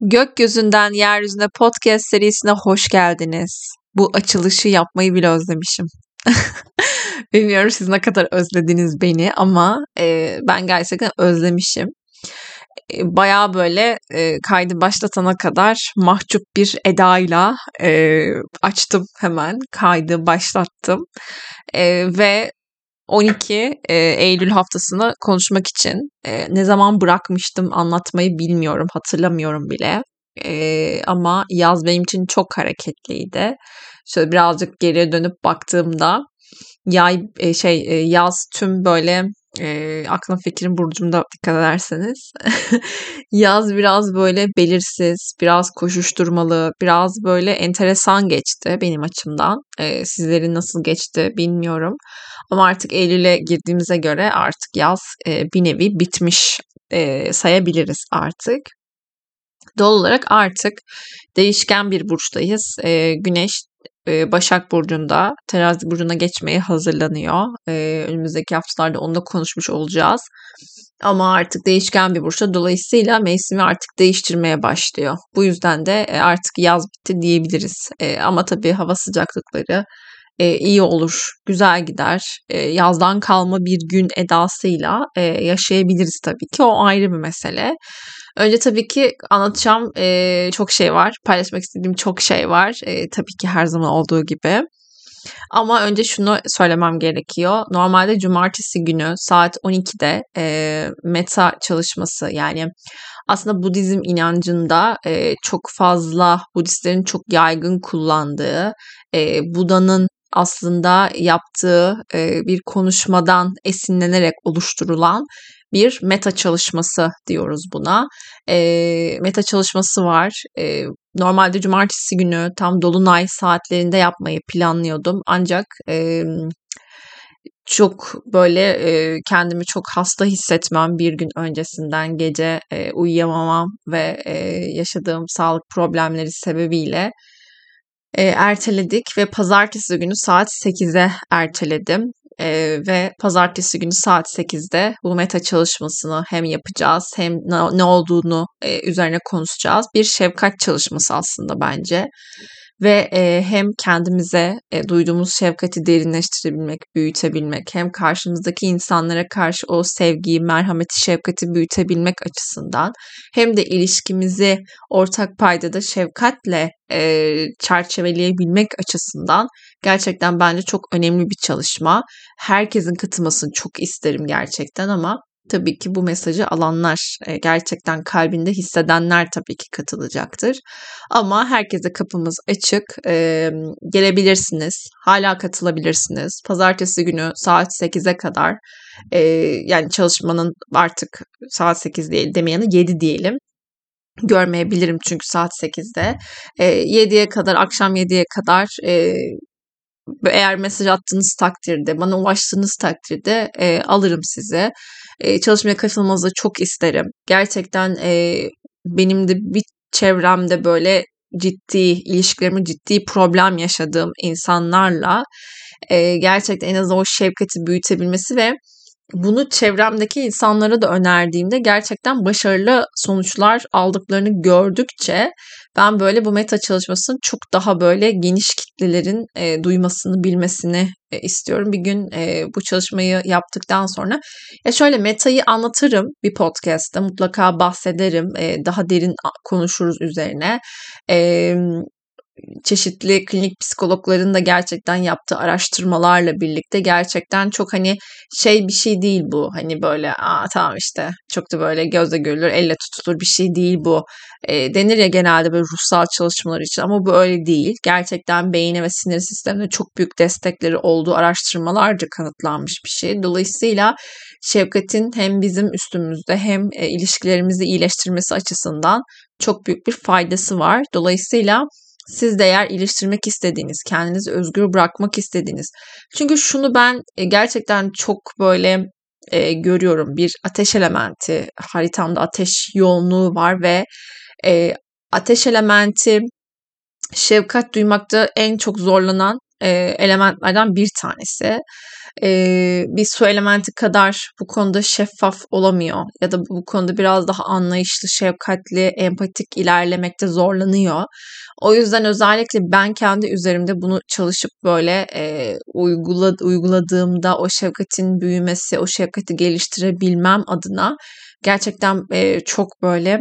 Gökyüzünden Yeryüzüne podcast serisine hoş geldiniz. Bu açılışı yapmayı bile özlemişim. Bilmiyorum siz ne kadar özlediniz beni ama e, ben gerçekten özlemişim. E, Baya böyle e, kaydı başlatana kadar mahcup bir edayla e, açtım hemen kaydı başlattım E, ve 12 e, Eylül haftasını konuşmak için e, ne zaman bırakmıştım anlatmayı bilmiyorum, hatırlamıyorum bile. E, ama yaz benim için çok hareketliydi. Şöyle birazcık geriye dönüp baktığımda yay e, şey e, yaz tüm böyle e, aklım fikrim burcumda dikkat ederseniz yaz biraz böyle belirsiz, biraz koşuşturmalı, biraz böyle enteresan geçti benim açımdan. E, sizlerin nasıl geçti bilmiyorum. Ama artık Eylül'e girdiğimize göre artık yaz e, bir nevi bitmiş e, sayabiliriz artık. Doğal olarak artık değişken bir burçtayız. E, güneş e, Başak Burcu'nda, Terazi Burcu'na geçmeye hazırlanıyor. E, önümüzdeki haftalarda onu da konuşmuş olacağız. Ama artık değişken bir burçta dolayısıyla mevsimi artık değiştirmeye başlıyor. Bu yüzden de e, artık yaz bitti diyebiliriz. Ama tabii hava sıcaklıkları e, iyi olur, güzel gider. E, yazdan kalma bir gün edasıyla e, yaşayabiliriz tabii ki. O ayrı bir mesele. Önce tabii ki anlatacağım e, çok şey var. Paylaşmak istediğim çok şey var. E, tabii ki her zaman olduğu gibi. Ama önce şunu söylemem gerekiyor. Normalde cumartesi günü saat 12'de e, meta çalışması yani aslında Budizm inancında e, çok fazla Budistlerin çok yaygın kullandığı e, Buda'nın aslında yaptığı e, bir konuşmadan esinlenerek oluşturulan bir meta çalışması diyoruz buna. E, meta çalışması var. E, normalde cumartesi günü tam dolunay saatlerinde yapmayı planlıyordum. Ancak e, çok böyle e, kendimi çok hasta hissetmem bir gün öncesinden gece e, uyuyamamam ve e, yaşadığım sağlık problemleri sebebiyle e, erteledik ve pazartesi günü saat 8'e erteledim. E, ve pazartesi günü saat 8'de bu meta çalışmasını hem yapacağız hem ne, ne olduğunu e, üzerine konuşacağız. Bir şefkat çalışması aslında bence ve e, hem kendimize e, duyduğumuz şefkati derinleştirebilmek, büyütebilmek, hem karşımızdaki insanlara karşı o sevgiyi, merhameti, şefkati büyütebilmek açısından hem de ilişkimizi ortak paydada şefkatle e, çerçeveleyebilmek açısından gerçekten bence çok önemli bir çalışma. Herkesin katılmasını çok isterim gerçekten ama tabii ki bu mesajı alanlar, e, gerçekten kalbinde hissedenler tabii ki katılacaktır. Ama herkese kapımız açık. Gelebilirsiniz. Hala katılabilirsiniz. Pazartesi günü saat 8'e kadar e, yani çalışmanın artık saat 8 değil demeyeni 7 diyelim görmeyebilirim çünkü saat 8'de. E, 7'ye kadar, akşam 7'ye kadar e, eğer mesaj attığınız takdirde, bana ulaştığınız takdirde e, alırım sizi. E, çalışmaya katılmanızı çok isterim. Gerçekten e, benim de bir çevremde böyle ciddi, ilişkilerimi ciddi problem yaşadığım insanlarla e, gerçekten en azından o şefkati büyütebilmesi ve bunu çevremdeki insanlara da önerdiğimde gerçekten başarılı sonuçlar aldıklarını gördükçe ben böyle bu meta çalışmasının çok daha böyle geniş kitlelerin e, duymasını, bilmesini e, istiyorum. Bir gün e, bu çalışmayı yaptıktan sonra ya şöyle metayı anlatırım bir podcast'ta mutlaka bahsederim. E, daha derin konuşuruz üzerine. E, çeşitli klinik psikologların da gerçekten yaptığı araştırmalarla birlikte gerçekten çok hani şey bir şey değil bu. Hani böyle aa tamam işte çok da böyle gözle görülür, elle tutulur bir şey değil bu. E, denir ya genelde böyle ruhsal çalışmalar için ama bu öyle değil. Gerçekten beyine ve sinir sistemine çok büyük destekleri olduğu araştırmalarca kanıtlanmış bir şey. Dolayısıyla şefkatin hem bizim üstümüzde hem e, ilişkilerimizi iyileştirmesi açısından çok büyük bir faydası var. Dolayısıyla siz de eğer iliştirmek istediğiniz, kendinizi özgür bırakmak istediğiniz. Çünkü şunu ben e, gerçekten çok böyle e, görüyorum. Bir ateş elementi, haritamda ateş yoğunluğu var ve e, ateş elementi şefkat duymakta en çok zorlanan e, elementlerden bir tanesi. E, bir su elementi kadar bu konuda şeffaf olamıyor ya da bu konuda biraz daha anlayışlı, şefkatli, empatik ilerlemekte zorlanıyor. O yüzden özellikle ben kendi üzerimde bunu çalışıp böyle e, uygula, uyguladığımda o şefkatin büyümesi, o şefkati geliştirebilmem adına gerçekten e, çok böyle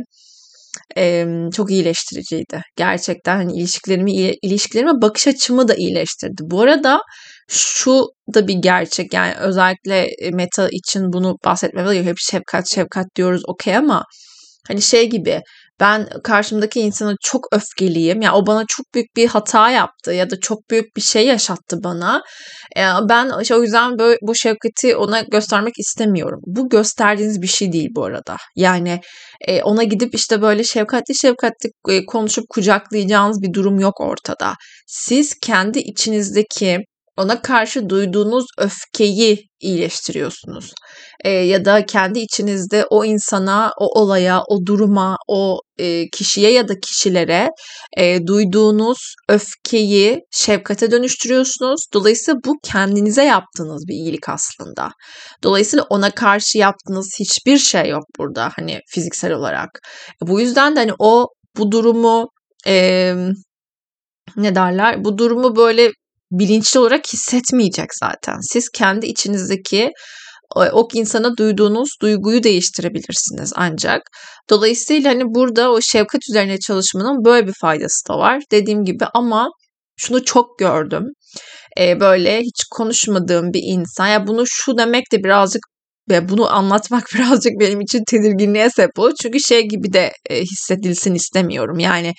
e, çok iyileştiriciydi. Gerçekten hani ilişkilerimi ilişkilerime bakış açımı da iyileştirdi. Bu arada şu da bir gerçek yani özellikle meta için bunu bahsetmemiz gerekiyor. Hep şefkat şefkat diyoruz okey ama hani şey gibi ben karşımdaki insana çok öfkeliyim. Yani o bana çok büyük bir hata yaptı ya da çok büyük bir şey yaşattı bana. Ben o yüzden böyle bu şefkati ona göstermek istemiyorum. Bu gösterdiğiniz bir şey değil bu arada. Yani ona gidip işte böyle şefkatli şefkatli konuşup kucaklayacağınız bir durum yok ortada. Siz kendi içinizdeki ona karşı duyduğunuz öfkeyi iyileştiriyorsunuz. E, ya da kendi içinizde o insana, o olaya, o duruma, o e, kişiye ya da kişilere e, duyduğunuz öfkeyi şefkate dönüştürüyorsunuz. Dolayısıyla bu kendinize yaptığınız bir iyilik aslında. Dolayısıyla ona karşı yaptığınız hiçbir şey yok burada hani fiziksel olarak. Bu yüzden de hani o bu durumu e, ne derler? Bu durumu böyle bilinçli olarak hissetmeyecek zaten. Siz kendi içinizdeki o insana duyduğunuz duyguyu değiştirebilirsiniz ancak. Dolayısıyla hani burada o şefkat üzerine çalışmanın böyle bir faydası da var. Dediğim gibi ama şunu çok gördüm. Ee, böyle hiç konuşmadığım bir insan. Ya bunu şu demek de birazcık ve bunu anlatmak birazcık benim için tedirginliğe sebep olur. Çünkü şey gibi de e, hissedilsin istemiyorum. Yani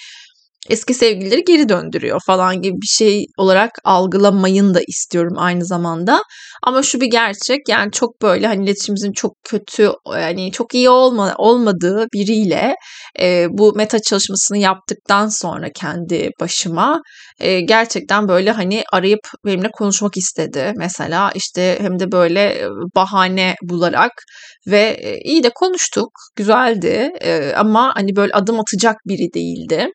eski sevgilileri geri döndürüyor falan gibi bir şey olarak algılamayın da istiyorum aynı zamanda. Ama şu bir gerçek yani çok böyle hani iletişimimizin çok kötü yani çok iyi olma, olmadığı biriyle e, bu meta çalışmasını yaptıktan sonra kendi başıma e, gerçekten böyle hani arayıp benimle konuşmak istedi. Mesela işte hem de böyle bahane bularak ve e, iyi de konuştuk güzeldi e, ama hani böyle adım atacak biri değildi.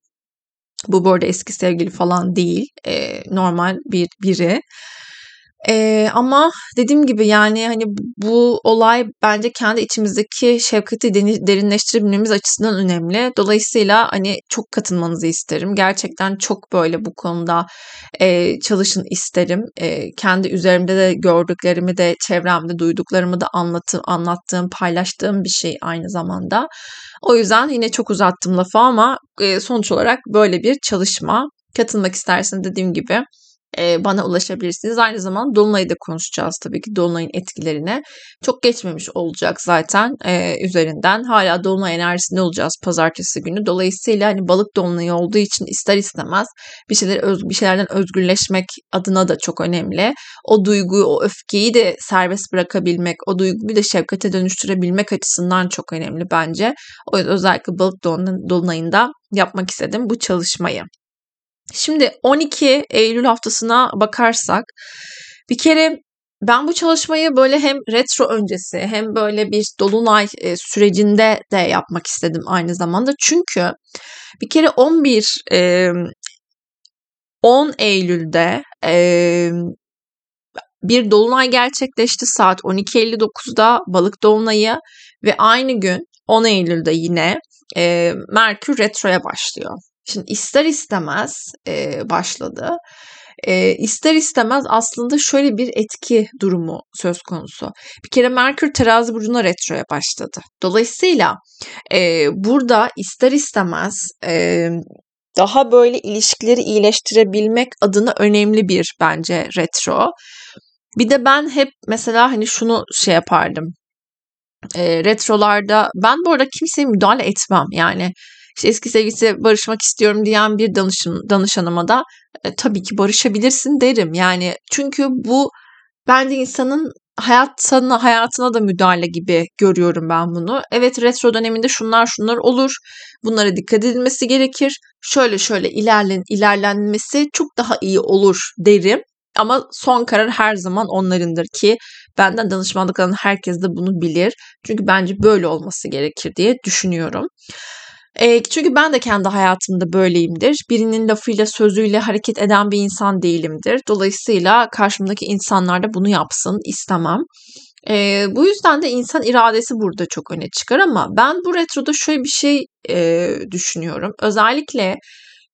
Bu bu arada eski sevgili falan değil. E, normal bir biri. Ee, ama dediğim gibi yani hani bu olay bence kendi içimizdeki şefkati derinleştirebilmemiz açısından önemli. Dolayısıyla hani çok katılmanızı isterim. Gerçekten çok böyle bu konuda e, çalışın isterim. E, kendi üzerimde de gördüklerimi de çevremde duyduklarımı da anlattığım, anlattığım, paylaştığım bir şey aynı zamanda. O yüzden yine çok uzattım lafı ama e, sonuç olarak böyle bir çalışma. Katılmak istersen dediğim gibi e, bana ulaşabilirsiniz. Aynı zamanda Dolunay'ı da konuşacağız tabii ki Dolunay'ın etkilerine. Çok geçmemiş olacak zaten e, üzerinden. Hala Dolunay enerjisinde olacağız pazartesi günü. Dolayısıyla hani balık Dolunay'ı olduğu için ister istemez bir şeyler öz, bir şeylerden özgürleşmek adına da çok önemli. O duyguyu, o öfkeyi de serbest bırakabilmek, o duyguyu da şefkate dönüştürebilmek açısından çok önemli bence. O yüzden özellikle balık Dolunay'ında yapmak istedim bu çalışmayı. Şimdi 12 Eylül haftasına bakarsak bir kere ben bu çalışmayı böyle hem retro öncesi hem böyle bir dolunay e, sürecinde de yapmak istedim aynı zamanda. Çünkü bir kere 11 10 Eylül'de bir dolunay gerçekleşti saat 12.59'da balık dolunayı ve aynı gün 10 Eylül'de yine Merkür retroya başlıyor. Şimdi ister istemez e, başladı. E, ister istemez aslında şöyle bir etki durumu söz konusu. Bir kere Merkür terazi burcuna retroya başladı. Dolayısıyla e, burada ister istemez e, daha böyle ilişkileri iyileştirebilmek adına önemli bir bence retro. Bir de ben hep mesela hani şunu şey yapardım. E, retrolarda ben bu arada kimseye müdahale etmem. Yani işte eski sevgilisi barışmak istiyorum diyen bir danışın, danışanıma da e, tabii ki barışabilirsin derim. Yani çünkü bu bence insanın hayatına, hayatına da müdahale gibi görüyorum ben bunu. Evet retro döneminde şunlar şunlar olur. Bunlara dikkat edilmesi gerekir. Şöyle şöyle ilerlen, ilerlenmesi çok daha iyi olur derim. Ama son karar her zaman onlarındır ki benden danışmanlık alan herkes de bunu bilir. Çünkü bence böyle olması gerekir diye düşünüyorum. E, çünkü ben de kendi hayatımda böyleyimdir. Birinin lafıyla sözüyle hareket eden bir insan değilimdir. Dolayısıyla karşımdaki insanlar da bunu yapsın istemem. E, bu yüzden de insan iradesi burada çok öne çıkar ama ben bu retroda şöyle bir şey e, düşünüyorum. Özellikle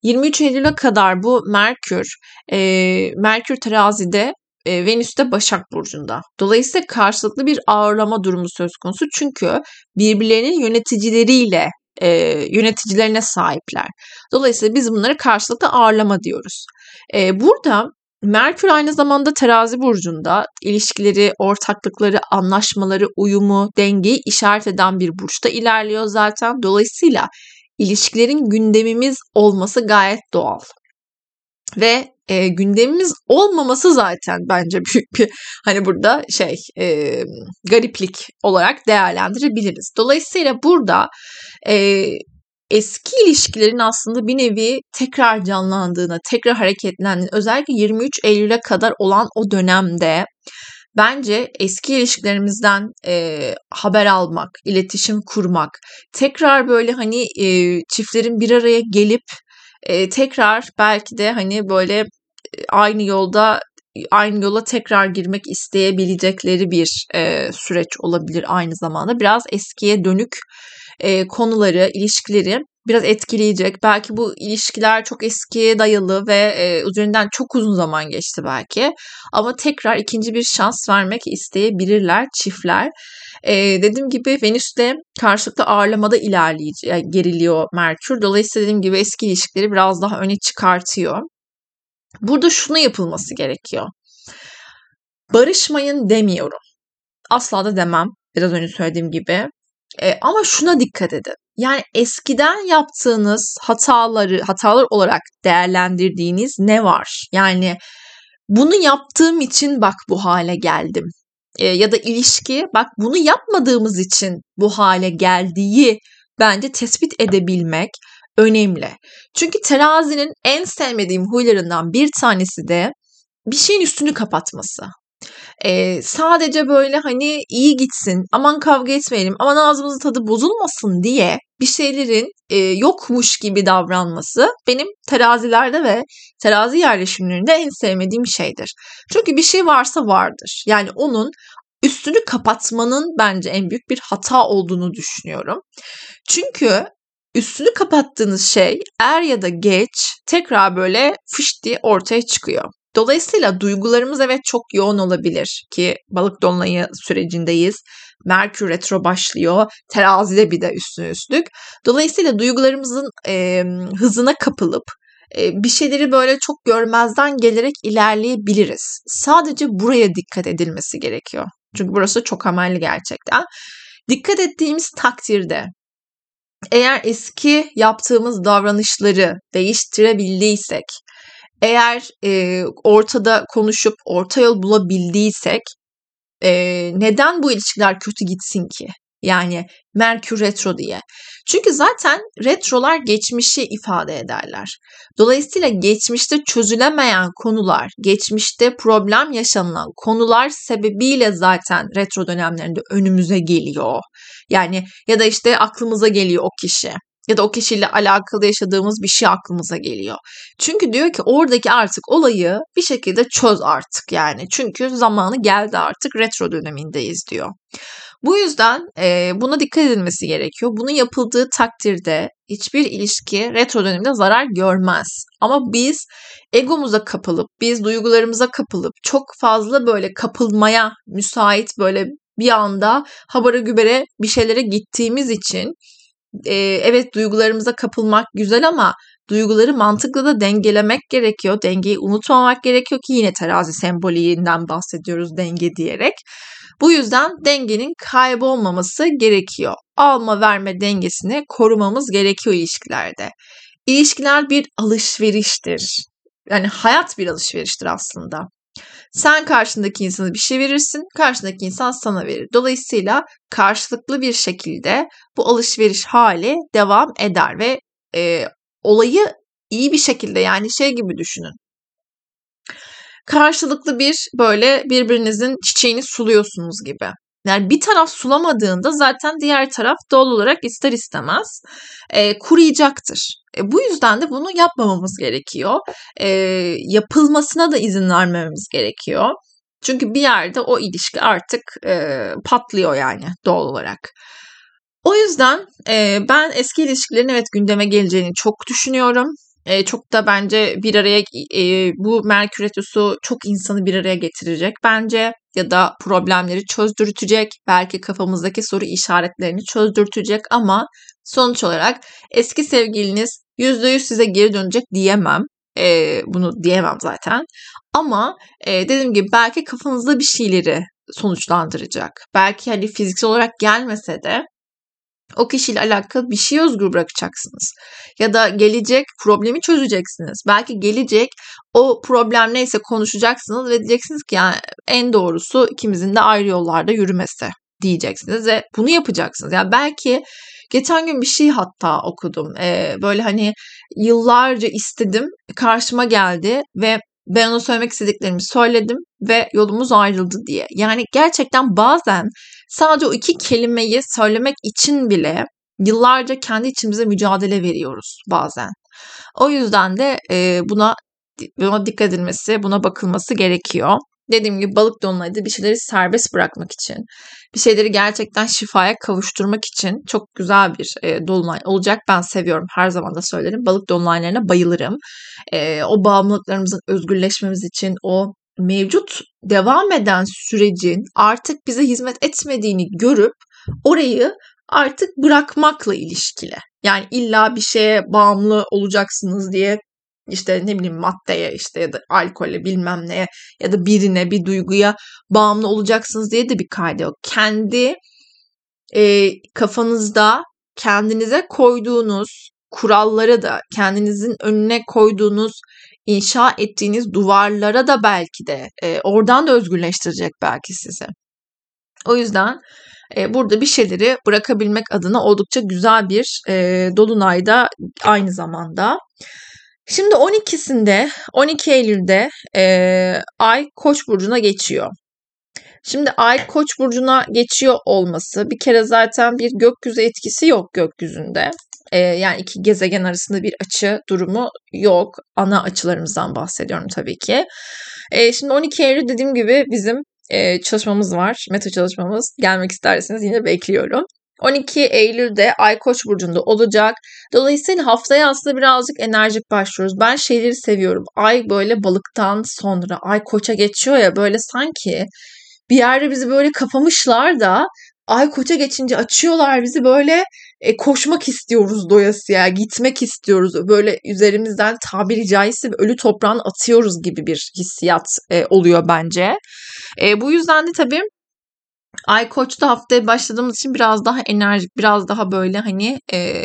23 Eylül'e kadar bu Merkür, e, Merkür terazide e, Venüs'te Başak Burcu'nda. Dolayısıyla karşılıklı bir ağırlama durumu söz konusu. Çünkü birbirlerinin yöneticileriyle e, yöneticilerine sahipler. Dolayısıyla biz bunları karşılıklı ağırlama diyoruz. E, burada Merkür aynı zamanda terazi burcunda ilişkileri, ortaklıkları, anlaşmaları, uyumu, dengeyi işaret eden bir burçta ilerliyor zaten. Dolayısıyla ilişkilerin gündemimiz olması gayet doğal. Ve e, gündemimiz olmaması zaten bence büyük bir hani burada şey e, gariplik olarak değerlendirebiliriz. Dolayısıyla burada e, eski ilişkilerin aslında bir nevi tekrar canlandığına, tekrar hareketlendiğine, özellikle 23 Eylül'e kadar olan o dönemde bence eski ilişkilerimizden e, haber almak, iletişim kurmak, tekrar böyle hani e, çiftlerin bir araya gelip e, tekrar belki de hani böyle aynı yolda aynı yola tekrar girmek isteyebilecekleri bir e, süreç olabilir aynı zamanda. Biraz eskiye dönük e, konuları, ilişkileri biraz etkileyecek. Belki bu ilişkiler çok eskiye dayalı ve e, üzerinden çok uzun zaman geçti belki. Ama tekrar ikinci bir şans vermek isteyebilirler çiftler. E, dediğim gibi Venüs'te karşılıklı ağırlamada ilerleyecek, geriliyor Merkür. Dolayısıyla dediğim gibi eski ilişkileri biraz daha öne çıkartıyor. Burada şunu yapılması gerekiyor. Barışmayın demiyorum. Asla da demem. Biraz önce söylediğim gibi. E, ama şuna dikkat edin. Yani eskiden yaptığınız hataları hatalar olarak değerlendirdiğiniz ne var? Yani bunu yaptığım için bak bu hale geldim. E, ya da ilişki bak bunu yapmadığımız için bu hale geldiği bence tespit edebilmek önemli. Çünkü terazinin en sevmediğim huylarından bir tanesi de bir şeyin üstünü kapatması. Ee, sadece böyle hani iyi gitsin, aman kavga etmeyelim, aman ağzımızın tadı bozulmasın diye bir şeylerin e, yokmuş gibi davranması benim terazilerde ve terazi yerleşimlerinde en sevmediğim şeydir. Çünkü bir şey varsa vardır. Yani onun üstünü kapatmanın bence en büyük bir hata olduğunu düşünüyorum. Çünkü üstünü kapattığınız şey er ya da geç tekrar böyle fış diye ortaya çıkıyor. Dolayısıyla duygularımız evet çok yoğun olabilir ki balık dolunayı sürecindeyiz. Merkür retro başlıyor. Terazide bir de üstüne üstlük. Dolayısıyla duygularımızın e, hızına kapılıp e, bir şeyleri böyle çok görmezden gelerek ilerleyebiliriz. Sadece buraya dikkat edilmesi gerekiyor. Çünkü burası çok amelli gerçekten. Dikkat ettiğimiz takdirde eğer eski yaptığımız davranışları değiştirebildiysek, eğer e, ortada konuşup orta yol bulabildiysek e, neden bu ilişkiler kötü gitsin ki? Yani Merkür retro diye. Çünkü zaten retrolar geçmişi ifade ederler. Dolayısıyla geçmişte çözülemeyen konular, geçmişte problem yaşanılan konular sebebiyle zaten retro dönemlerinde önümüze geliyor. Yani ya da işte aklımıza geliyor o kişi ya da o kişiyle alakalı yaşadığımız bir şey aklımıza geliyor. Çünkü diyor ki oradaki artık olayı bir şekilde çöz artık yani. Çünkü zamanı geldi artık retro dönemindeyiz diyor. Bu yüzden e, buna dikkat edilmesi gerekiyor. Bunu yapıldığı takdirde hiçbir ilişki retro döneminde zarar görmez. Ama biz egomuza kapılıp, biz duygularımıza kapılıp çok fazla böyle kapılmaya müsait böyle bir anda habara gübere bir şeylere gittiğimiz için e, evet duygularımıza kapılmak güzel ama duyguları mantıklı da dengelemek gerekiyor. Dengeyi unutmamak gerekiyor ki yine terazi semboliğinden bahsediyoruz denge diyerek. Bu yüzden dengenin kaybolmaması gerekiyor. Alma verme dengesini korumamız gerekiyor ilişkilerde. İlişkiler bir alışveriştir. Yani hayat bir alışveriştir aslında. Sen karşındaki insana bir şey verirsin, karşındaki insan sana verir. Dolayısıyla karşılıklı bir şekilde bu alışveriş hali devam eder ve e, olayı iyi bir şekilde yani şey gibi düşünün. Karşılıklı bir böyle birbirinizin çiçeğini suluyorsunuz gibi. Yani bir taraf sulamadığında zaten diğer taraf doğal olarak ister istemez e, kuruyacaktır. E, bu yüzden de bunu yapmamamız gerekiyor. E, yapılmasına da izin vermememiz gerekiyor. Çünkü bir yerde o ilişki artık e, patlıyor yani doğal olarak. O yüzden e, ben eski ilişkilerin evet gündeme geleceğini çok düşünüyorum. E, çok da bence bir araya e, bu Merkür Retrosu çok insanı bir araya getirecek bence ya da problemleri çözdürtecek. Belki kafamızdaki soru işaretlerini çözdürtecek ama sonuç olarak eski sevgiliniz %100 size geri dönecek diyemem. E, bunu diyemem zaten. Ama e, dediğim gibi belki kafanızda bir şeyleri sonuçlandıracak. Belki hani fiziksel olarak gelmese de o kişiyle alakalı bir şey özgür bırakacaksınız. Ya da gelecek problemi çözeceksiniz. Belki gelecek o problem neyse konuşacaksınız ve diyeceksiniz ki yani en doğrusu ikimizin de ayrı yollarda yürümesi diyeceksiniz ve bunu yapacaksınız. Yani belki geçen gün bir şey hatta okudum. Ee, böyle hani yıllarca istedim karşıma geldi ve ben ona söylemek istediklerimi söyledim ve yolumuz ayrıldı diye. Yani gerçekten bazen sadece o iki kelimeyi söylemek için bile yıllarca kendi içimize mücadele veriyoruz bazen. O yüzden de e, buna buna dikkat edilmesi, buna bakılması gerekiyor. Dediğim gibi balık dolunayda bir şeyleri serbest bırakmak için, bir şeyleri gerçekten şifaya kavuşturmak için çok güzel bir e, dolunay olacak. Ben seviyorum, her zaman da söylerim. Balık dolunaylarına bayılırım. E, o bağımlılıklarımızın özgürleşmemiz için, o mevcut devam eden sürecin artık bize hizmet etmediğini görüp orayı artık bırakmakla ilişkili. Yani illa bir şeye bağımlı olacaksınız diye işte ne bileyim maddeye işte ya da alkole bilmem neye ya da birine bir duyguya bağımlı olacaksınız diye de bir kaydı yok. Kendi e, kafanızda kendinize koyduğunuz kuralları da kendinizin önüne koyduğunuz inşa ettiğiniz duvarlara da belki de e, oradan da özgürleştirecek belki sizi. O yüzden e, burada bir şeyleri bırakabilmek adına oldukça güzel bir e, dolunayda aynı zamanda. Şimdi 12'sinde 12 Eylül'de e, Ay Koç burcuna geçiyor. Şimdi Ay Koç burcuna geçiyor olması bir kere zaten bir gökyüzü etkisi yok gökyüzünde. E, yani iki gezegen arasında bir açı durumu yok. Ana açılarımızdan bahsediyorum tabii ki. E, şimdi 12 Eylül dediğim gibi bizim e, çalışmamız var. Meta çalışmamız. Gelmek isterseniz yine bekliyorum. 12 Eylül'de Ay Koç burcunda olacak. Dolayısıyla haftaya aslında birazcık enerjik başlıyoruz. Ben şeyleri seviyorum. Ay böyle balıktan sonra Ay Koç'a geçiyor ya böyle sanki bir yerde bizi böyle kapamışlar da Ay Koç'a geçince açıyorlar bizi böyle e, koşmak istiyoruz doyasıya, gitmek istiyoruz. Böyle üzerimizden tabiri caizse ölü toprağın atıyoruz gibi bir hissiyat e, oluyor bence. E, bu yüzden de tabii Ay Koç'ta haftaya başladığımız için biraz daha enerjik, biraz daha böyle hani e,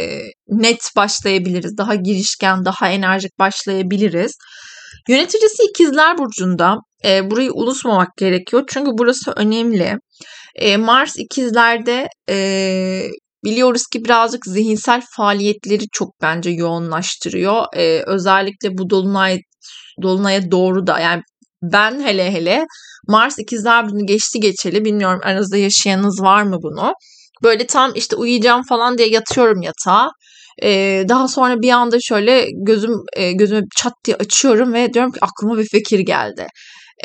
net başlayabiliriz. Daha girişken, daha enerjik başlayabiliriz. Yöneticisi ikizler burcunda. E, burayı unutmamak gerekiyor. Çünkü burası önemli. E, Mars ikizlerde e, biliyoruz ki birazcık zihinsel faaliyetleri çok bence yoğunlaştırıyor. E, özellikle bu dolunay dolunaya doğru da yani ben hele hele Mars ikizler bunu geçti geçeli bilmiyorum aranızda yaşayanınız var mı bunu? Böyle tam işte uyuyacağım falan diye yatıyorum yatağa. Ee, daha sonra bir anda şöyle gözüm e, gözümü çat diye açıyorum ve diyorum ki aklıma bir fikir geldi.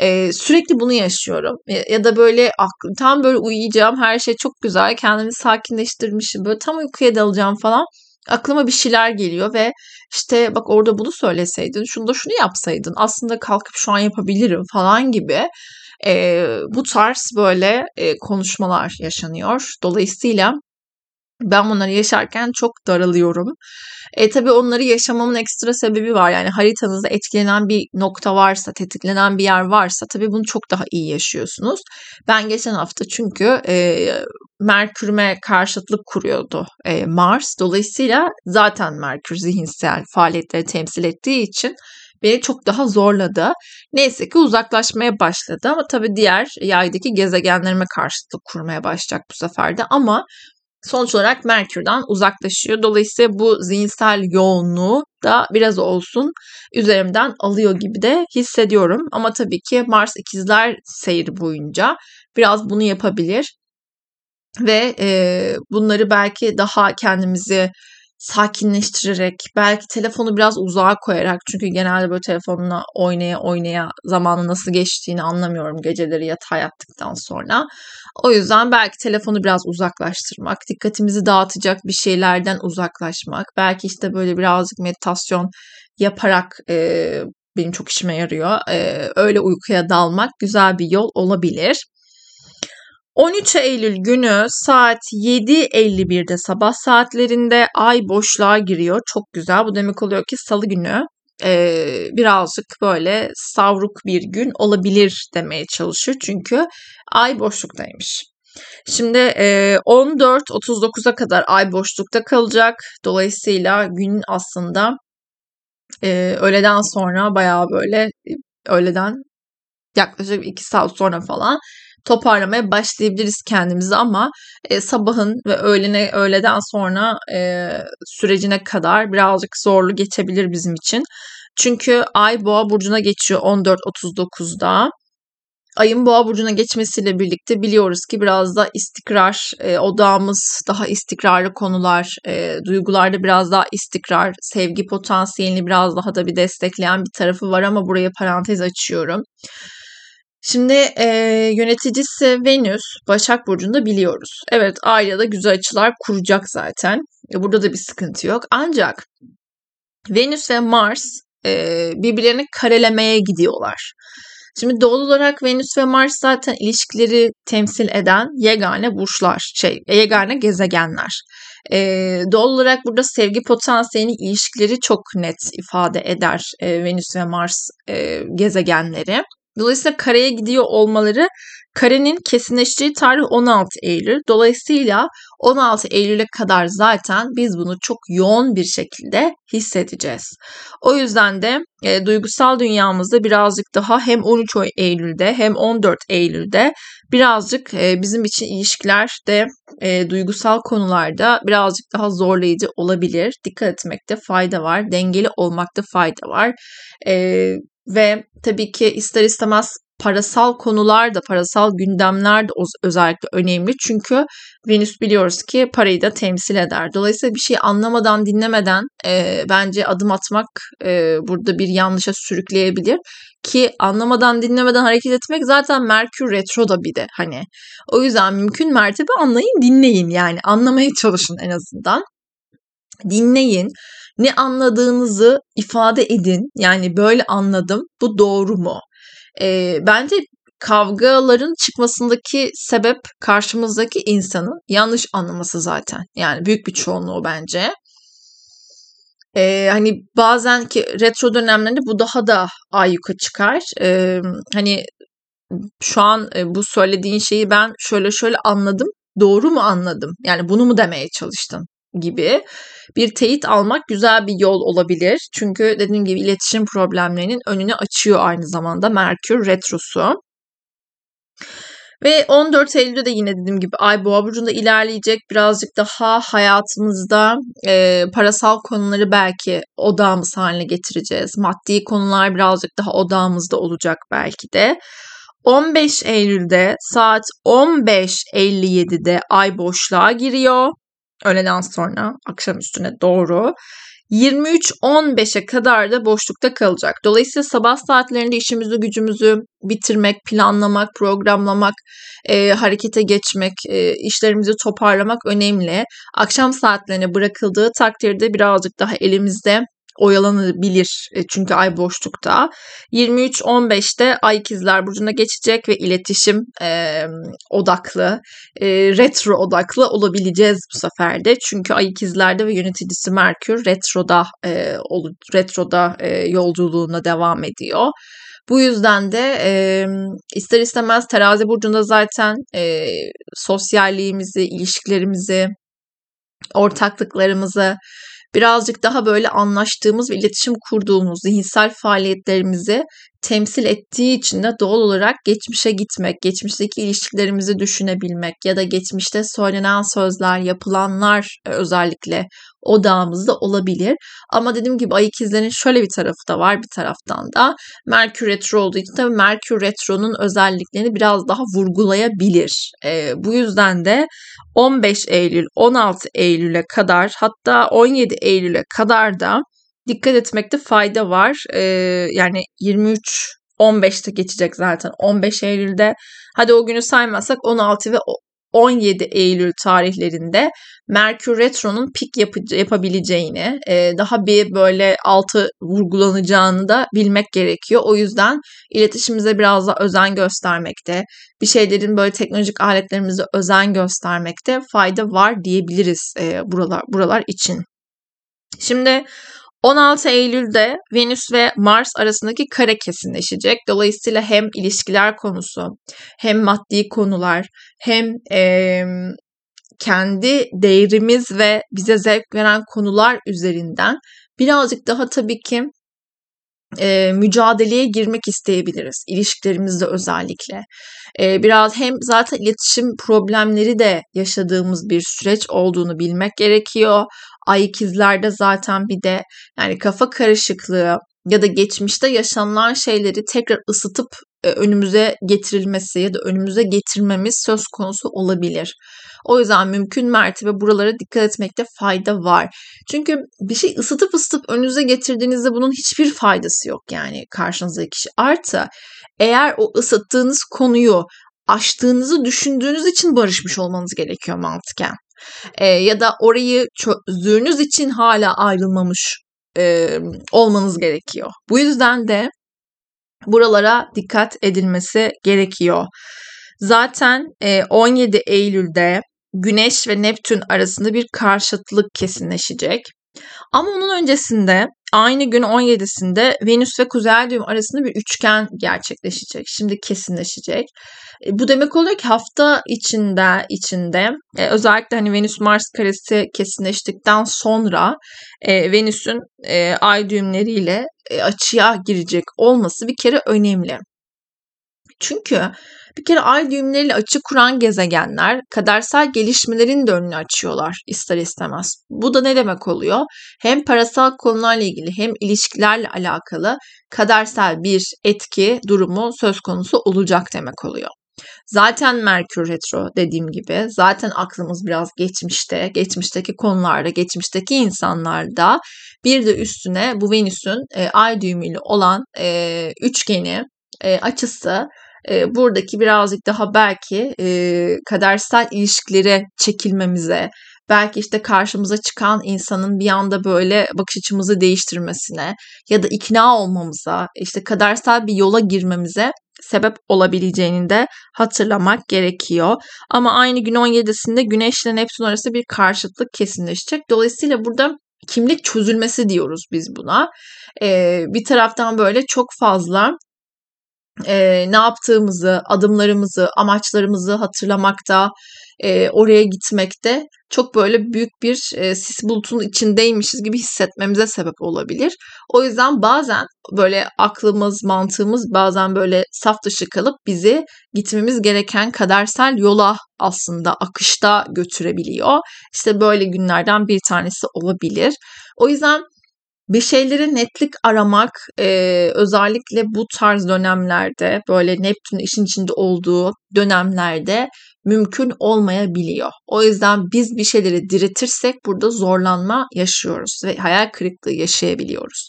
Ee, sürekli bunu yaşıyorum. Ya, ya da böyle aklım tam böyle uyuyacağım her şey çok güzel kendimi sakinleştirmişim böyle tam uykuya dalacağım falan aklıma bir şeyler geliyor ve işte bak orada bunu söyleseydin, şunu da şunu yapsaydın, aslında kalkıp şu an yapabilirim falan gibi e, bu tarz böyle e, konuşmalar yaşanıyor. Dolayısıyla ben bunları yaşarken çok daralıyorum. E tabii onları yaşamamın ekstra sebebi var. Yani haritanızda etkilenen bir nokta varsa, tetiklenen bir yer varsa tabii bunu çok daha iyi yaşıyorsunuz. Ben geçen hafta çünkü e, Merkür'üme karşıtlık kuruyordu e, Mars. Dolayısıyla zaten Merkür zihinsel faaliyetleri temsil ettiği için beni çok daha zorladı. Neyse ki uzaklaşmaya başladı ama tabii diğer yaydaki gezegenlerime karşıtlık kurmaya başlayacak bu sefer de ama sonuç olarak Merkür'den uzaklaşıyor. Dolayısıyla bu zihinsel yoğunluğu da biraz olsun üzerimden alıyor gibi de hissediyorum. Ama tabii ki Mars ikizler seyri boyunca biraz bunu yapabilir. ve e, bunları belki daha kendimizi sakinleştirerek, belki telefonu biraz uzağa koyarak çünkü genelde böyle telefonla oynaya oynaya zamanı nasıl geçtiğini anlamıyorum geceleri yatağa yattıktan sonra. O yüzden belki telefonu biraz uzaklaştırmak, dikkatimizi dağıtacak bir şeylerden uzaklaşmak, belki işte böyle birazcık meditasyon yaparak e, benim çok işime yarıyor. E, öyle uykuya dalmak güzel bir yol olabilir. 13 Eylül günü saat 7.51'de sabah saatlerinde ay boşluğa giriyor. Çok güzel. Bu demek oluyor ki salı günü e, birazcık böyle savruk bir gün olabilir demeye çalışıyor. Çünkü ay boşluktaymış. Şimdi e, 14.39'a kadar ay boşlukta kalacak. Dolayısıyla gün aslında e, öğleden sonra bayağı böyle öğleden yaklaşık 2 saat sonra falan toparlamaya başlayabiliriz kendimizi ama e, sabahın ve öğlene öğleden sonra e, sürecine kadar birazcık zorlu geçebilir bizim için. Çünkü Ay Boğa burcuna geçiyor 14.39'da. Ayın Boğa burcuna geçmesiyle birlikte biliyoruz ki biraz da istikrar e, odağımız, daha istikrarlı konular, e, duygularda biraz daha istikrar, sevgi potansiyelini biraz daha da bir destekleyen bir tarafı var ama buraya parantez açıyorum. Şimdi e, yöneticisi Venüs Başak Burcu'nda biliyoruz. Evet Arya'da güzel açılar kuracak zaten. E, burada da bir sıkıntı yok. Ancak Venüs ve Mars e, birbirlerini karelemeye gidiyorlar. Şimdi doğal olarak Venüs ve Mars zaten ilişkileri temsil eden yegane burçlar, şey, yegane gezegenler. Ee, doğal olarak burada sevgi potansiyelini, ilişkileri çok net ifade eder e, Venüs ve Mars e, gezegenleri. Dolayısıyla kareye gidiyor olmaları karenin kesinleştiği tarih 16 Eylül. Dolayısıyla 16 Eylül'e kadar zaten biz bunu çok yoğun bir şekilde hissedeceğiz. O yüzden de e, duygusal dünyamızda birazcık daha hem 13 Eylül'de hem 14 Eylül'de birazcık e, bizim için ilişkilerde e, duygusal konularda birazcık daha zorlayıcı olabilir. Dikkat etmekte fayda var. Dengeli olmakta fayda var. E, ve tabii ki ister istemez parasal konular da parasal gündemler de özellikle önemli. Çünkü Venüs biliyoruz ki parayı da temsil eder. Dolayısıyla bir şey anlamadan dinlemeden e, bence adım atmak e, burada bir yanlışa sürükleyebilir. Ki anlamadan dinlemeden hareket etmek zaten Merkür retroda bir de hani. O yüzden mümkün mertebe anlayın dinleyin yani anlamaya çalışın en azından. Dinleyin ne anladığınızı ifade edin. Yani böyle anladım. Bu doğru mu? E, bence kavgaların çıkmasındaki sebep karşımızdaki insanın yanlış anlaması zaten. Yani büyük bir çoğunluğu bence. Ee, hani bazen ki retro dönemlerinde bu daha da ayyuka çıkar. Ee, hani şu an e, bu söylediğin şeyi ben şöyle şöyle anladım. Doğru mu anladım? Yani bunu mu demeye çalıştın gibi bir teyit almak güzel bir yol olabilir. Çünkü dediğim gibi iletişim problemlerinin önünü açıyor aynı zamanda Merkür Retrosu. Ve 14 Eylül'de de yine dediğim gibi Ay Boğa burcunda ilerleyecek. Birazcık daha hayatımızda e, parasal konuları belki odağımız haline getireceğiz. Maddi konular birazcık daha odağımızda olacak belki de. 15 Eylül'de saat 15.57'de ay boşluğa giriyor öğleden sonra akşam üstüne doğru 23-15'e kadar da boşlukta kalacak. Dolayısıyla sabah saatlerinde işimizi gücümüzü bitirmek, planlamak, programlamak, e, harekete geçmek, e, işlerimizi toparlamak önemli. Akşam saatlerine bırakıldığı takdirde birazcık daha elimizde oyalanabilir e, çünkü ay boşlukta. 23-15'te ay ikizler burcuna geçecek ve iletişim e, odaklı, e, retro odaklı olabileceğiz bu sefer de. Çünkü ay ikizlerde ve yöneticisi Merkür retroda e, retroda e, yolculuğuna devam ediyor. Bu yüzden de e, ister istemez terazi burcunda zaten e, sosyalliğimizi, ilişkilerimizi, ortaklıklarımızı, birazcık daha böyle anlaştığımız ve iletişim kurduğumuz zihinsel faaliyetlerimizi temsil ettiği için de doğal olarak geçmişe gitmek, geçmişteki ilişkilerimizi düşünebilmek ya da geçmişte söylenen sözler, yapılanlar e, özellikle odağımızda olabilir. Ama dediğim gibi ay ikizlerin şöyle bir tarafı da var bir taraftan da. Merkür Retro olduğu için tabii Merkür Retro'nun özelliklerini biraz daha vurgulayabilir. E, bu yüzden de 15 Eylül, 16 Eylül'e kadar hatta 17 Eylül'e kadar da dikkat etmekte fayda var. Ee, yani 23 15'te geçecek zaten 15 Eylül'de. Hadi o günü saymazsak 16 ve 17 Eylül tarihlerinde Merkür Retro'nun pik yap- yapabileceğini, e, daha bir böyle altı vurgulanacağını da bilmek gerekiyor. O yüzden iletişimimize biraz da özen göstermekte, bir şeylerin böyle teknolojik aletlerimize özen göstermekte fayda var diyebiliriz e, buralar buralar için. Şimdi 16 Eylül'de Venüs ve Mars arasındaki kare kesinleşecek. Dolayısıyla hem ilişkiler konusu, hem maddi konular, hem e, kendi değerimiz ve bize zevk veren konular üzerinden birazcık daha tabii ki e, mücadeleye girmek isteyebiliriz. İlişkilerimizde özellikle. E, biraz hem zaten iletişim problemleri de yaşadığımız bir süreç olduğunu bilmek gerekiyor. Ay ikizlerde zaten bir de yani kafa karışıklığı ya da geçmişte yaşanılan şeyleri tekrar ısıtıp e, önümüze getirilmesi ya da önümüze getirmemiz söz konusu olabilir. O yüzden mümkün mertebe buralara dikkat etmekte fayda var. Çünkü bir şey ısıtıp ısıtıp önünüze getirdiğinizde bunun hiçbir faydası yok yani karşınızdaki kişi. Artı eğer o ısıttığınız konuyu aştığınızı düşündüğünüz için barışmış olmanız gerekiyor mantıken. E, ya da orayı çözdüğünüz için hala ayrılmamış e, olmanız gerekiyor. Bu yüzden de buralara dikkat edilmesi gerekiyor. Zaten e, 17 Eylül'de Güneş ve Neptün arasında bir karşıtlık kesinleşecek. Ama onun öncesinde aynı gün 17'sinde Venüs ve Kuzey düğüm arasında bir üçgen gerçekleşecek. Şimdi kesinleşecek. E, bu demek oluyor ki hafta içinde içinde e, özellikle hani Venüs Mars karesi kesinleştikten sonra e, Venüs'ün e, ay düğümleriyle e, açıya girecek olması bir kere önemli. Çünkü bir kere ay düğümleriyle açı kuran gezegenler kadersel gelişmelerin de önünü açıyorlar ister istemez. Bu da ne demek oluyor? Hem parasal konularla ilgili hem ilişkilerle alakalı kadersel bir etki durumu söz konusu olacak demek oluyor. Zaten Merkür Retro dediğim gibi zaten aklımız biraz geçmişte, geçmişteki konularda, geçmişteki insanlarda bir de üstüne bu Venüs'ün e, ay düğümüyle olan e, üçgeni, e, açısı e, buradaki birazcık daha belki e, kadersel ilişkilere çekilmemize, belki işte karşımıza çıkan insanın bir anda böyle bakış açımızı değiştirmesine ya da ikna olmamıza, işte kadersel bir yola girmemize sebep olabileceğini de hatırlamak gerekiyor. Ama aynı gün 17'sinde Güneş ile Neptün arası bir karşıtlık kesinleşecek. Dolayısıyla burada kimlik çözülmesi diyoruz biz buna. Ee, bir taraftan böyle çok fazla e, ne yaptığımızı, adımlarımızı, amaçlarımızı hatırlamakta, e, oraya gitmekte çok böyle büyük bir e, sis bulutunun içindeymişiz gibi hissetmemize sebep olabilir. O yüzden bazen böyle aklımız, mantığımız bazen böyle saf dışı kalıp bizi gitmemiz gereken kadersel yola aslında akışta götürebiliyor. İşte böyle günlerden bir tanesi olabilir. O yüzden bir şeylere netlik aramak e, özellikle bu tarz dönemlerde böyle Neptün işin içinde olduğu dönemlerde mümkün olmayabiliyor. O yüzden biz bir şeyleri diretirsek burada zorlanma yaşıyoruz ve hayal kırıklığı yaşayabiliyoruz.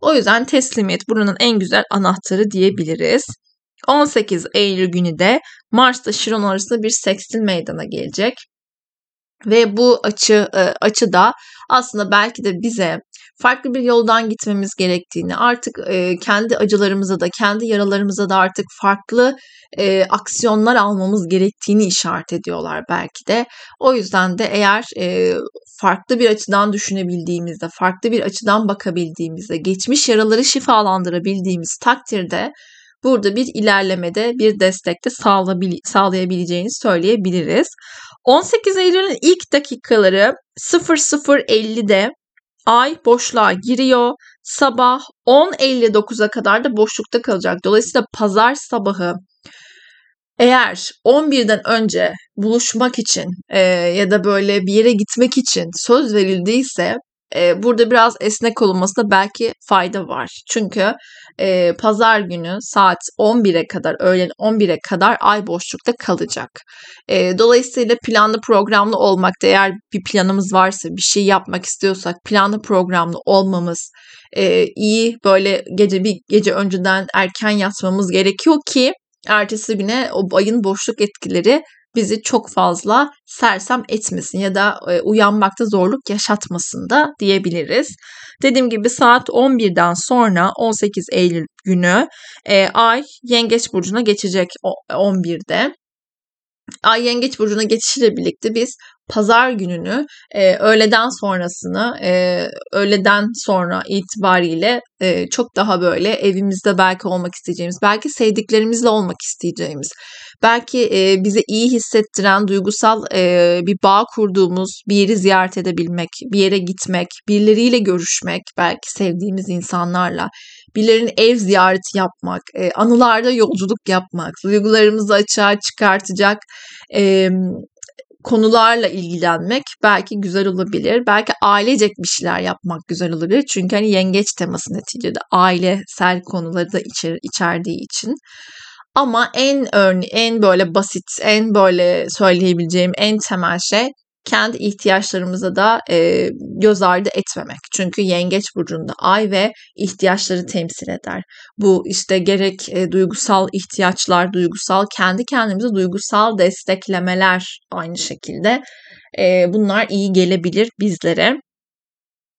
O yüzden teslimiyet buranın en güzel anahtarı diyebiliriz. 18 Eylül günü de Mars'ta Şiron arasında bir sekstil meydana gelecek. Ve bu açı e, açı da aslında belki de bize farklı bir yoldan gitmemiz gerektiğini, artık e, kendi acılarımıza da, kendi yaralarımıza da artık farklı e, aksiyonlar almamız gerektiğini işaret ediyorlar belki de. O yüzden de eğer e, farklı bir açıdan düşünebildiğimizde, farklı bir açıdan bakabildiğimizde, geçmiş yaraları şifalandırabildiğimiz takdirde burada bir ilerlemede, bir destekte sağlayabileceğini söyleyebiliriz. 18 Eylül'ün ilk dakikaları 00.50'de ay boşluğa giriyor. Sabah 10.59'a kadar da boşlukta kalacak. Dolayısıyla pazar sabahı eğer 11'den önce buluşmak için e, ya da böyle bir yere gitmek için söz verildiyse e, burada biraz esnek olunmasında belki fayda var. Çünkü e, pazar günü saat 11'e kadar, öğlen 11'e kadar ay boşlukta kalacak. E, dolayısıyla planlı programlı olmakta eğer bir planımız varsa, bir şey yapmak istiyorsak planlı programlı olmamız, e, iyi böyle gece bir gece önceden erken yatmamız gerekiyor ki ertesi güne o ayın boşluk etkileri bizi çok fazla sersem etmesin ya da e, uyanmakta zorluk yaşatmasın da diyebiliriz. Dediğim gibi saat 11'den sonra 18 Eylül günü e, Ay Yengeç Burcu'na geçecek 11'de. Ay Yengeç Burcu'na geçişiyle birlikte biz pazar gününü e, öğleden sonrasını e, öğleden sonra itibariyle e, çok daha böyle evimizde belki olmak isteyeceğimiz, belki sevdiklerimizle olmak isteyeceğimiz, belki e, bize iyi hissettiren duygusal e, bir bağ kurduğumuz bir yeri ziyaret edebilmek, bir yere gitmek, birileriyle görüşmek, belki sevdiğimiz insanlarla, birilerinin ev ziyareti yapmak, e, anılarda yolculuk yapmak, duygularımızı açığa çıkartacak e, konularla ilgilenmek belki güzel olabilir. Belki ailecek bir şeyler yapmak güzel olabilir. Çünkü hani yengeç teması neticede ailesel konuları da içer, içerdiği için. Ama en örne en böyle basit, en böyle söyleyebileceğim en temel şey kendi ihtiyaçlarımıza da e, göz ardı etmemek. Çünkü yengeç burcunda ay ve ihtiyaçları temsil eder. Bu işte gerek e, duygusal ihtiyaçlar, duygusal kendi kendimize duygusal desteklemeler aynı şekilde. E, bunlar iyi gelebilir bizlere.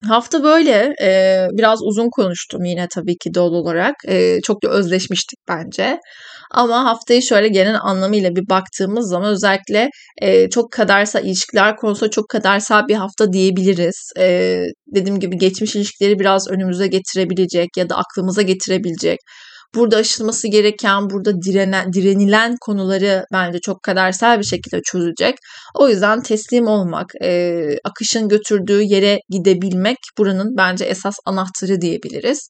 Hafta böyle e, biraz uzun konuştum yine tabii ki doğal olarak. E, çok da özleşmiştik bence. Ama haftayı şöyle genel anlamıyla bir baktığımız zaman özellikle e, çok kadersel ilişkiler konusunda çok kadersel bir hafta diyebiliriz. E, dediğim gibi geçmiş ilişkileri biraz önümüze getirebilecek ya da aklımıza getirebilecek burada aşılması gereken, burada direnen, direnilen konuları bence çok kadersel bir şekilde çözecek. O yüzden teslim olmak, e, akışın götürdüğü yere gidebilmek buranın bence esas anahtarı diyebiliriz.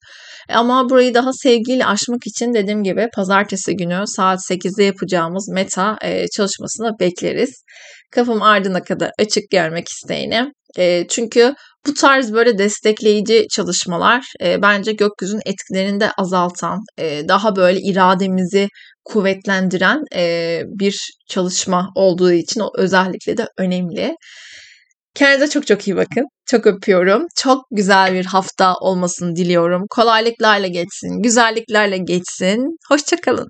Ama burayı daha sevgiyle aşmak için dediğim gibi pazartesi günü saat 8'de yapacağımız meta e, çalışmasını bekleriz. Kafam ardına kadar açık görmek isteyeni. E, çünkü bu tarz böyle destekleyici çalışmalar e, bence gökyüzünün etkilerini de azaltan, e, daha böyle irademizi kuvvetlendiren e, bir çalışma olduğu için o özellikle de önemli. Kendinize çok çok iyi bakın. Çok öpüyorum. Çok güzel bir hafta olmasını diliyorum. Kolaylıklarla geçsin, güzelliklerle geçsin. Hoşçakalın.